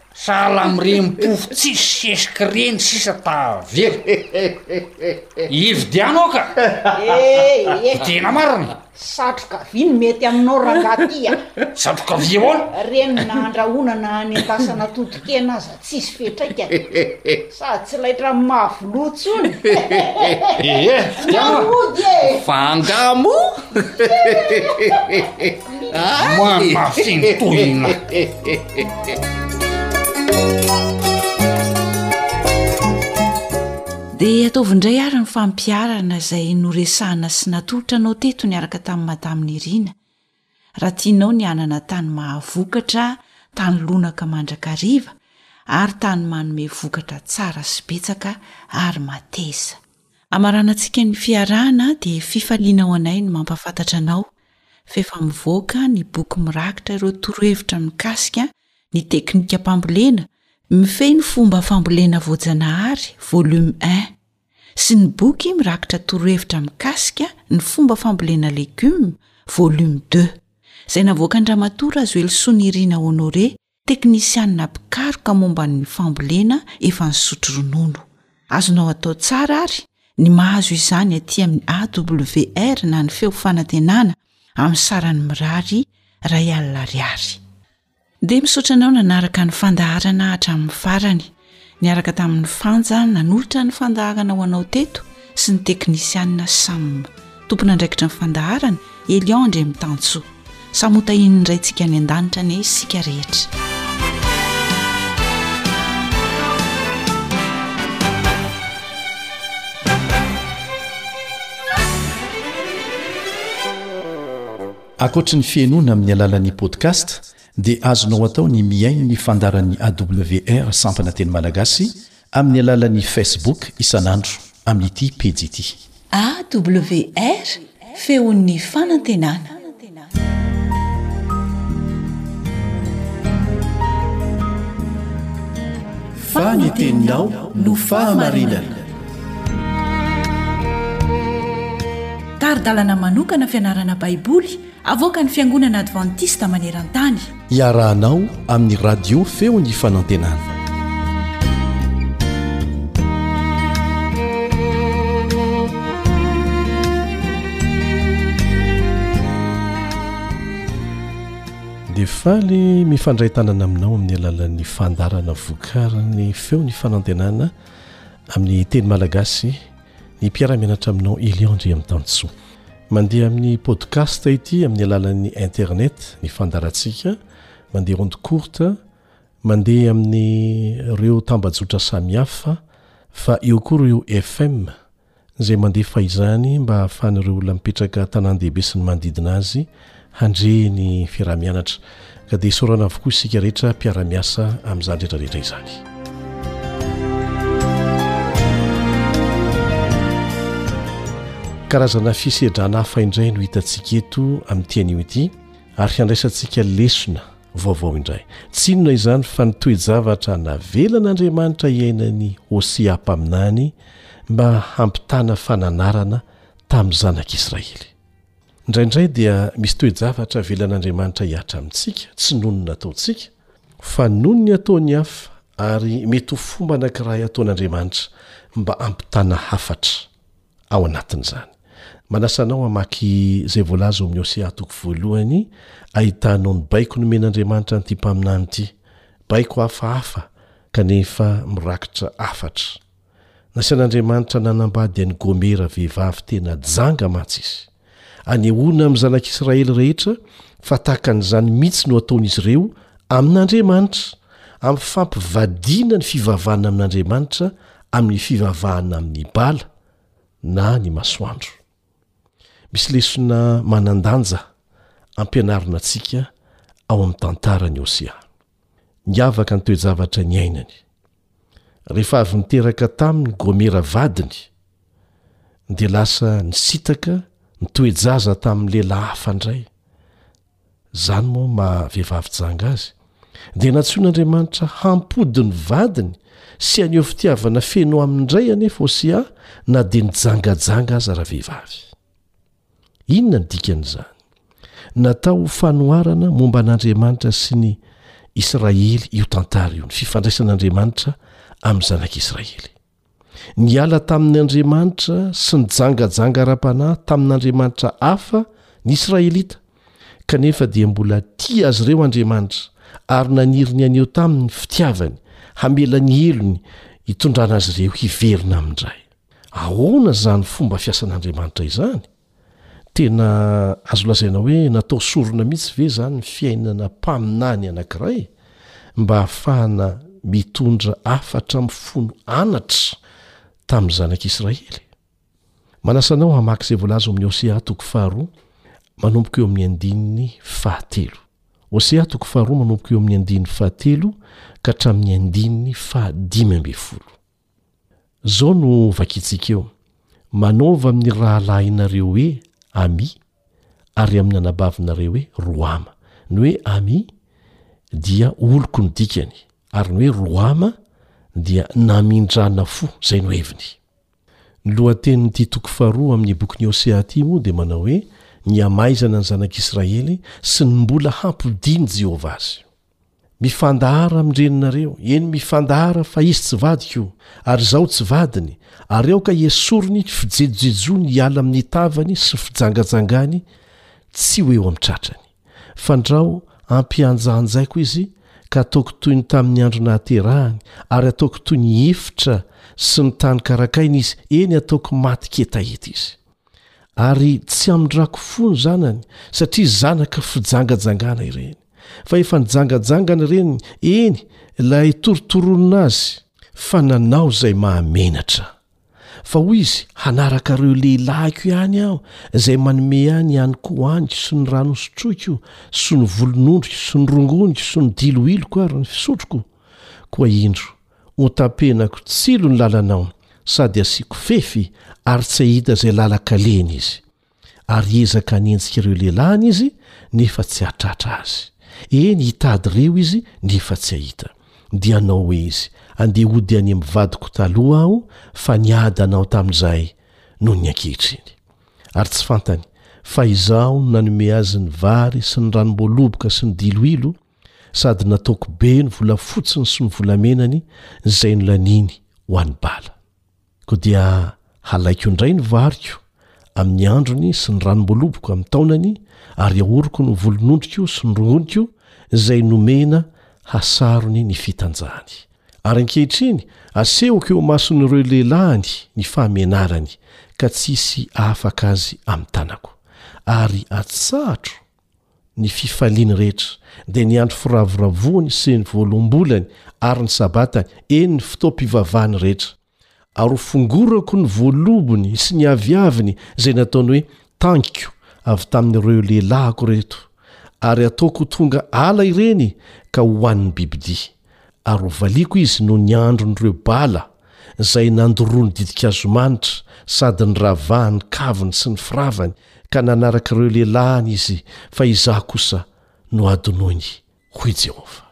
Sahala amin'ireny pofo tsisy sesika ireny sisa tavela. Ividiano aho ka! Ee e! Tena marina! Satroka vy no mety aminao rangaha ty a! Satroka vy ahoana? Ireny na handrahonana hanendasana totokena aza tsisy fetraikany. Sady tsy laitra amin'ny maha Voloha tsony. Ehe! Naody e! Fa angaha moa? Manafintohina! Dia ataovy indray ary ny fampiharana izay noresahana sy natolotra anao teto niaraka tamin'i Madame Nirina. Raha tianao ny hanana tany mahavokatra, tany lonaka mandrakariva, ary tany manome vokatra tsara sy betsaka ary mateza. Hamaranantsika ny fiarahana dia fifaliana ho anay ny mampahafantatra anao fa efa mivoaka ny boky mirakitra ireo torohevitra mikasika ny teknikam-pambolena mifehy ny fomba fambolena voajanahary volume un. sy ny boky mirakitra torohevitra mikasika ny fomba fambolena legioma, volume deux, izay navoakan-dRamatoa Razoelisoa Nirina Honoré, teknisianina mpikaroka momba ny fambolena efa nisotro ronono. Azonao atao tsara àry ny mahazo izany aty amin'ny AWR na ny Feo Fanantenana amin'ny sarany mirary iray alina ariary. Dia misaotra anao nanaraka ny fandaharana hatramin'ny farany. Niaraka tamin'ny Fanja nanolotra ny fandaharana ho anao teto sy ny teknisianina Sam. Tompon'andraikitra ny fandaharana, Elion Andriamitansoa. Samy hotahian'ny Raintsika any an-danitra anie isika rehetra. Ankoatry ny fihenoana amin'ny alalan'ny podcast dia azonao atao ny mihaino ny fandaharan'ny AWR sampana teny malagasy amin'ny alalan'ny Facebook isan'andro amin'ity pejy ity. AWR, Feon'ny fanantenana. Fa ny teninao no fahamarinana. Tari-dalana manokana fianarana Baiboly avoakan'ny Fiangonana Advantista maneran-tany. Iarahanao amin'ny Radio Feon'ny Fanantenana. dia faly mifandray tanana aminao amin'ny alalan'ny fandarana vokariny feo ny fanantenana amin'ny teny malagasy ny mpiara-mianatra aminao Elion Andriamitansoa. Mandeha amin'ny podcast ity amin'ny alalan'ny internet ny fandaharantsika, mandeha ondes courtes, mandeha amin'ireo tambajotra samihafa fa eo koa ireo FM izay mandefa izany mba hahafahan'ireo olona mipetraka an-tanàn-dehibe sy ny manodidina azy handre ny fiaraha-mianatra ka dia isaorana avokoa isika rehetra mpiara-miasa amin'izany rehetrarehetra izany. Karazana fisedrana hafa indray no hitantsika eto amin'ity anio ity ary handraisantsika lesona vaovao indray. Tsy inona izany fa ny toe-javatra navelan'Andriamanitra hiainan'i Hosea mpaminany mba hampitana fananarana tamin'ny zanak'Israely. Indraindray dia misy toe-javatra avelan'Andriamanitra hihatra amintsika, tsy noho ny nataontsika, fa noho ny ataon'ny hafa, ary mety ho fomba anankiray ataon'Andriamanitra mba hampitana hafatra ao anatin'izany. Manasa anao hamaky izay voalaza ao amin'ny Hosea toko voalohany, ahitanao ny baiko nomen'Andriamanitra an'ity mpaminany ity, baiko hafahafa kanefa mirakitra hafatra. Nasain'Andriamanitra nanambady an'i Gomera vehivavy tena janga mantsy izy. Anehoana amin'ny zanak'Israely rehetra fa tahaka an'izany mihitsy no ataon'izy ireo amin'Andriamanitra, amin'ny fampivadiana ny fivavahana amin'Andriamanitra amin'ny fivavahana amin'ny Bala na ny masoandro. Misy lesona manan-danja ampianarina antsika ao amin'ny tantaran'i Hosea. niavaka ny toe-javatra niainany. Rehefa avy niteraka taminy Gomera vadiny, dia lasa nisitaka nitoe-jaza tamin'ny lehilahy hafa indray. Izany moa ny maha vehivavy janga azy. Dia nantsoin'Andriamanitra hampody ny vadiny sy haneho fitiavana feno aminy indray anefa Hosea na dia nijangajanga aza ravehivavy. Inona ny dikan'izany? Natao ho fanoharana momba an'Andriamanitra sy ny Israely io tantara io, ny fifandraisan'Andriamanitra amin'ny Zanak'i Israely. Niala tamin'ny Andriamanitra sy nijangajanga ara-panahy tamin'andriamanitra hafa ny Israelita, kanefa dia mbola tia azy ireo Andriamanitra ary naniry ny haneho taminy ny fitiavany, hamela ny helony hitondrana azy ireo hiverina aminy indray. Ahoana izany fomba fiasan'Andriamanitra izany? Tena azo lazaina hoe natao sorona mihitsy ve izany ny fiainana mpaminany anankiray, mba hahafahana mitondra hafatra mifono anatra tamin'ny zanak'Israely? Manasa anao hamaky izay voalaza ao amin'ny Hosea toko faharoa manomboka eo amin'ny andininy fahatelo. Hosea toko faharoa manomboka eo amin'ny andininy fahatelo ka hatramin'ny andininy fahadimy ambin'ny folo. Izao no vakintsika eo, Manaova amin' ny rahalahinareo hoe Ami, ary amin' ny anabavinareo hoe Roama. Ny hoe Ami dia oloko no dikany, ary ny hoe Roama dia namindrana fo, izay no heviny. Ny lohatenin' ity toko faharoa amin' ny Bokin' i Hosea ity moa dia manao hoe Ny hamaizana ny Zanak' Isiraely sy ny mbola hampodian' i Jehovah azy. Mifandahara amin'ny reninareo, eny, mifandahara fa izy tsy vadiko, ary izaho tsy vadiny, ary aoka hesoriny ny fijejojejony hiala amin'ny tavany sy ny fijangajangany tsy ho eo amin'ny tratrany. Fandrao hampihanjahanjaiko izy ka hataoko toy ny tamin'ny andro nahaterahany, ary hataoko toy ny efitra sy ny tany karakaina izy, eny, hataoko maty ketaheta izy. Ary tsy hamindrako fo ny zanany, satria zanaka fijangajangana ireny. fa efa nijangajangana ireny eny ilay torotoronina azy fa nanao izay mahamenatra fa hoy izy hanaraka ireo lehilahiko ihany aho izay manome any ihany ko aniko sy ny ranosotroiko sy ny volonondriko sy ny rongoniko sy ny diloiloko ary ny fisotroko koa indro hotapenako tsilo ny lalanao sady asiako fefy ary tsy ahita izay lalakalehina izy Ary hiezaka hanenjika ireo lelahany izy nefa tsy hahatratra azy. Eny, hitady ireo izy nefa tsy hahita. Dia hanao hoe izy, Andeha hody any amin'ny vadiko taloha aho, fa niady anao tamin'izay noho ny ankehitriny. Ary tsy fantany fa izaho no nanome azy ny vary sy ny ranom-boaloboka sy ny diloilo, sady nataoko be ny volafotsiny sy ny volamenany izay nolaniany ho an'i Bala. Koa dia halaiko indray ny variko amin' ny androny sy ny ranom-boaloboko amin' ny taonany, ary ahoroko ny volonondriko sy ny rongoniko izay nomena hasarony ny fitanjahany. Ary ankehitriny asehoko eo amason' ireo lelahany ny fahamenarany, ka tsy hisy hahafaka azy amin' ny tanako. Ary atsahatro. ny fifaliany rehetra, dia ny andro firavoravoany sy ny voalohambolany ary ny Sabatany, eny ny fotoam-pivavahany rehetra. Ary ho fongorako ny voalobony sy ny aviaviny izay nataony hoe tangiko avy tamin'ireo lelahiko ireto, ary hataoko ho tonga ala ireny ka hohanin'ny bibidia. ary ho valiako izy noho ny andron'ireo bala izay nandoroa ny ditin-kazomanitra sady niravaha ny kaviny sy ny firavany ka nanaraka ireo lelahany izy, fa izaho kosa nohadinoiny, hoy Jehovah.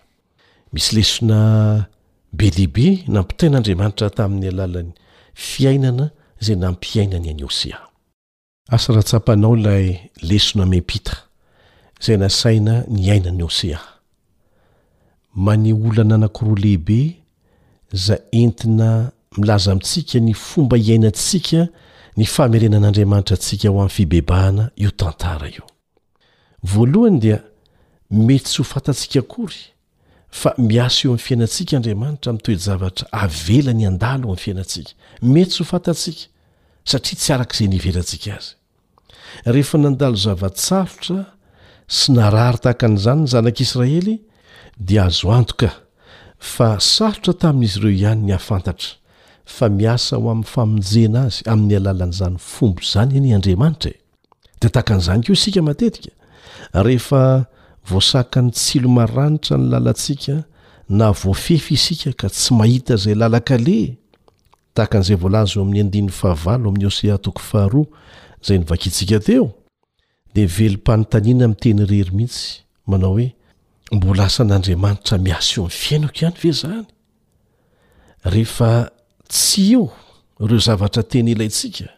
Misy lesona be dia be nampitain'Andriamanitra tamin'ny alalan'ny fiainana izay nampiainany an'i Hosea. Asa raha tsapanao ilay lesona miampita izay nasaina niainan'i Hosea. Maneho olana anankiroa lehibe izay entina milaza amintsika ny fomba iainantsika ny famerenan'Andriamanitra antsika ho amin'ny fibebahana io tantara io. Voalohany dia mety tsy ho fantatsika akory fa miasa eo amin'ny fiainantsika Andriamanitra amin'ny toe-javatra avelany handalo eo amin'ny fiainantsika. Mety tsy ho fantatsika satria tsy araka izay niheverantsika azy. Rehefa nandalo zava-tsarotra sy narary tahaka an'izany ny Zanak'i Israely dia azo antoka fa sarotra tamin'izy ireo ihany ny hahafantatra fa miasa ho amin'ny famonjena azy amin'ny alalan'izany fomba izany anie Andriamanitra e! de tahaka an'izany koa isika matetika rehefa voasakan'ny tsilo maranitra ny lalantsika na voafefy isika ka tsy mahita izay lalan-kale tahaka an'izay voalaza eo amin'ny andininy fahavalo amin'ny osea toko faharoa izay nivakintsika teo de velom-panontaniana amin'ny teny irery mihitsy manao hoe mbola asan'andriamanitra miaseo ny fiainako ihany ve zany rehefa tsy eo ireo zavatra tena ilaintsika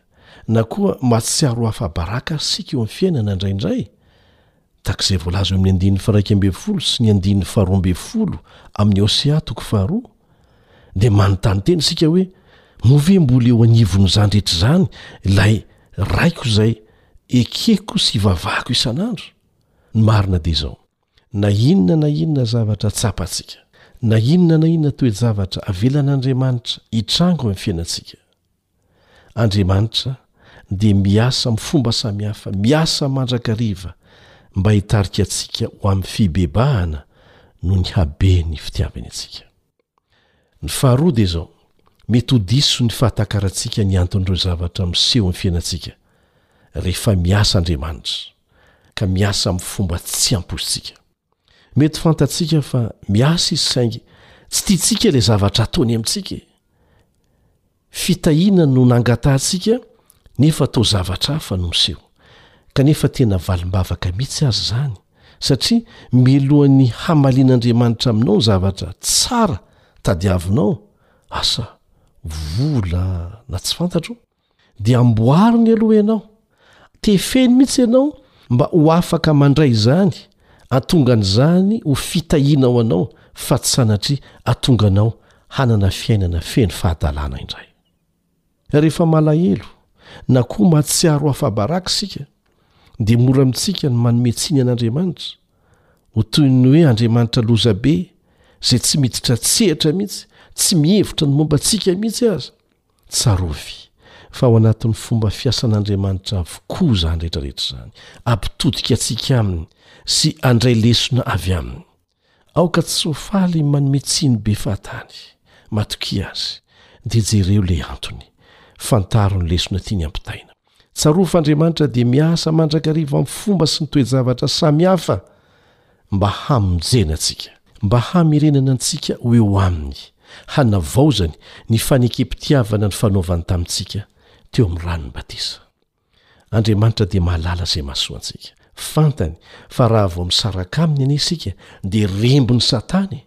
na koa mahatsiaro hafa-baraka ary sika eo amin'ny fiainana indraindray tak' izay voalaza eo amin'ny andinin'ny faraika ambey folo sy ny andinin'ny faroambey folo amin'ny osea toko faharoa dia manontany tena isika hoe moa ve mbola eo anivon'izany rehetra izany ilay raiko izay ekeko sy vavahako isan'andro ny marina dia izao Na inona na inona zavatra tsapantsika, na inona na inona toe-javatra avelan'Andriamanitra hitranga ao amin'ny fiainantsika, Andriamanitra dia miasa amin'ny fomba samihafa, miasa mandrakariva mba hitarika antsika ho amin'ny fibebahana noho ny haben'ny fitiavany antsika. Ny faharoa dia izao, mety ho diso ny fahatakarantsika ny anton'ireo zavatra miseho amin'ny fiainantsika, rehefa miasa Andriamanitra. ka miasa amin'ny fomba tsy ampy isika. Mety fantatsika fa miasa izy saingy tsy tiantsika ilay zavatra ataony amintsika e! Fitahiana no nangatahantsika nefa toa zavatra hafa no miseho. Kanefa tena valim-bavaka mihitsy aza izany satria mialohan'ny hamalian'Andriamanitra aminao ny zavatra tsara tadiavinao, asa, vola na tsy fantatro, dia amboariny aloha ianao, tefeno mihitsy ianao mba ho afaka mandray izany atonga an'izany ho fitahiana ho anao fa tsy sanatria atonga anao hanana fiainana feno fahadalana indray. Rehefa malahelo na koa mahatsiaro afa-baraka isika dia mora amintsika ny manome tsiny an'Andriamanitra, ho toy ny hoe Andriamanitra lozabe izay tsy miditra an-tsehatra mihitsy, tsy mihevitra ny momba antsika mihitsy aza. Tsarovy fa ao anatin'ny fomba fiasan'Andriamanitra avokoa izany rehetra rehetra izany. Ampitodika antsika Aminy sy andray lesona avy Aminy. Aoka tsy ho faly manome tsiny be fahatany. Matokia Azy, dia jereo ilay antony. Fantaro ny lesona tiany ampitaina. Tsarovy fa Andriamanitra dia miasa mandrakariva amin'ny fomba sy ny toe-javatra samihafa mba hamonjena antsika, mba hamerenana antsika ho eo Aminy, hanavaozany ny fanekempitiavana nifanaovany tamintsika teo amin'ny ranon'ny batisa. Andriamanitra dia mahalala izay mahasoa antsika. Fantany fa raha vao misaraka Aminy anie isika dia rembin'i Satana e!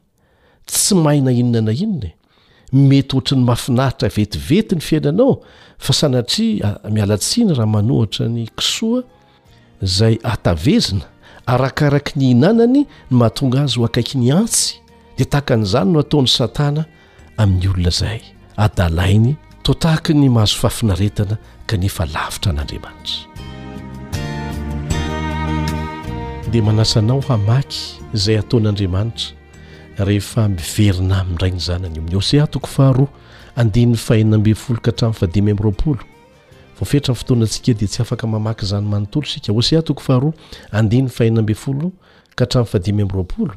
Tsy mahay na inona na inona e! Mety ohatry ny mahafinaritra vetivety ny fiainanao fa sanatria miala tsiny raha manohatra ny kisoa izay hatavezina arakaraky ny hinanany ny mahatonga azy ho akaiky ny antsy dia tahaka an'izany no ataon'i satana amin'ny olona izay adalainy toa tahaka ny mahazo fahafinaretana kanefa lavitra an'Andriamanitra. Dia manasa anao hamaky izay hataon'Andriamanitra rehefa miverina aminy indray ny zanany amin'ny Hosea toko faharoa andininy fahenina ambin'ny folo ka hatramin'ny fahadimy amby roapolo. Voafetra ny fotoanantsika dia tsy afaka mamaky izany manontolo isika. Hosea toko faharoa andininy fahenina ambin'ny folo ka hatramin'ny fahadimy amby roapolo.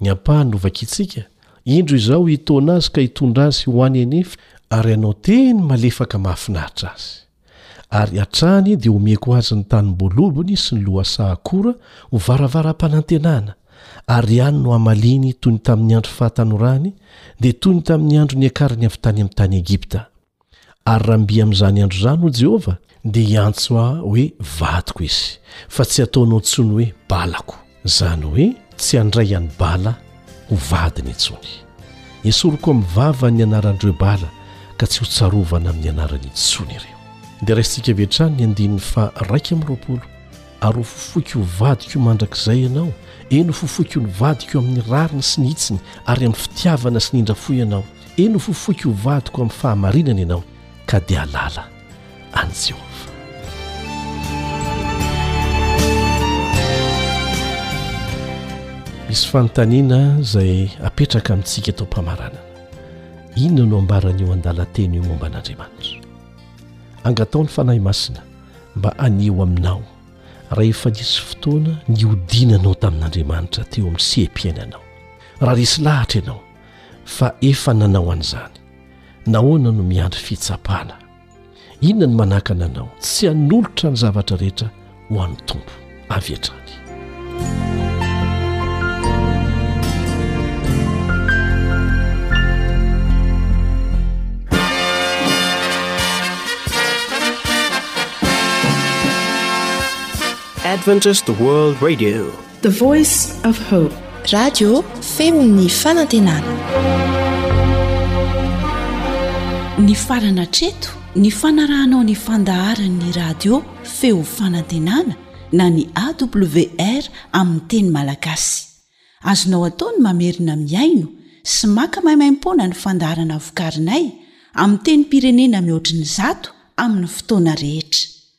Ny ampahany novakiantsika, Indro izao hitaona azy ka hitondra azy ho any an'ef ary hanao teny malefaka mahafinaritra azy. Ary hatrany dia homeko azy ny tanimboalobony sy ny lohasaha akora ho varavaram-panantenana, ary any no hamaliany toy ny tamin'ny andro fahatanorany, dia toy ny tamin'ny andro niakarany avy tany amin'ny tany Egypta. Ary raha mby amin'izany andro izany, hoy Jehovah, dia hiantso ahy hoe vadiko izy, fa tsy hataonao intsony hoe balako, izany hoe tsy handray an'i Bala ho vadiny intsony. Hesoriko amin'ny vavany ny anaran'ireo Bala, ka tsy hotsarovana amin'ny anarany intsony ireo. Dia raisintsika avy hatrany ny andininy faha-iraika amby roapolo, Ary hofofoiko ho vadiko mandrakizay ianao, eny, hofofoiko ny vadiko amin'ny rariny sy ny hitsiny, ary amin'ny fitiavana sy ny indrafo ianao, Eny ho fofoiko ho vadiko amin'ny fahamarinana ianao ka dia halala an'i Jehovah. Misy fanontaniana izay apetraka amintsika eto am-pamaranana. Inona no ambaran'io andalan-teny io momba an'Andriamanitra? Angataho ny Fanahy Masina mba haneho aminao raha efa nisy fotoana nihodinanao tamin'Andriamanitra teo amin'ny seha-piainanao, raha resy lahatra ianao, fa efa nanao an'izany. Nahoana no miandry fitsapana? Inona no manakana anao tsy hanolotra ny zavatra rehetra ho an'ny Tompo avy hatrany? Adventist World Radio. The voice of hope. Radio feon'ny fanantenana. Nifarana hatreto ny fanarahanao ny fandaharan'ny radio feo fanantenana na ny AWR amin'ny teny malagasy. Azonao atao ny mamerina mihaino sy maka maimaimpoana ny fandaharana vokarinay amin'ny tenim-pirenena mihoatry ny zato amin'ny fotoana rehetra.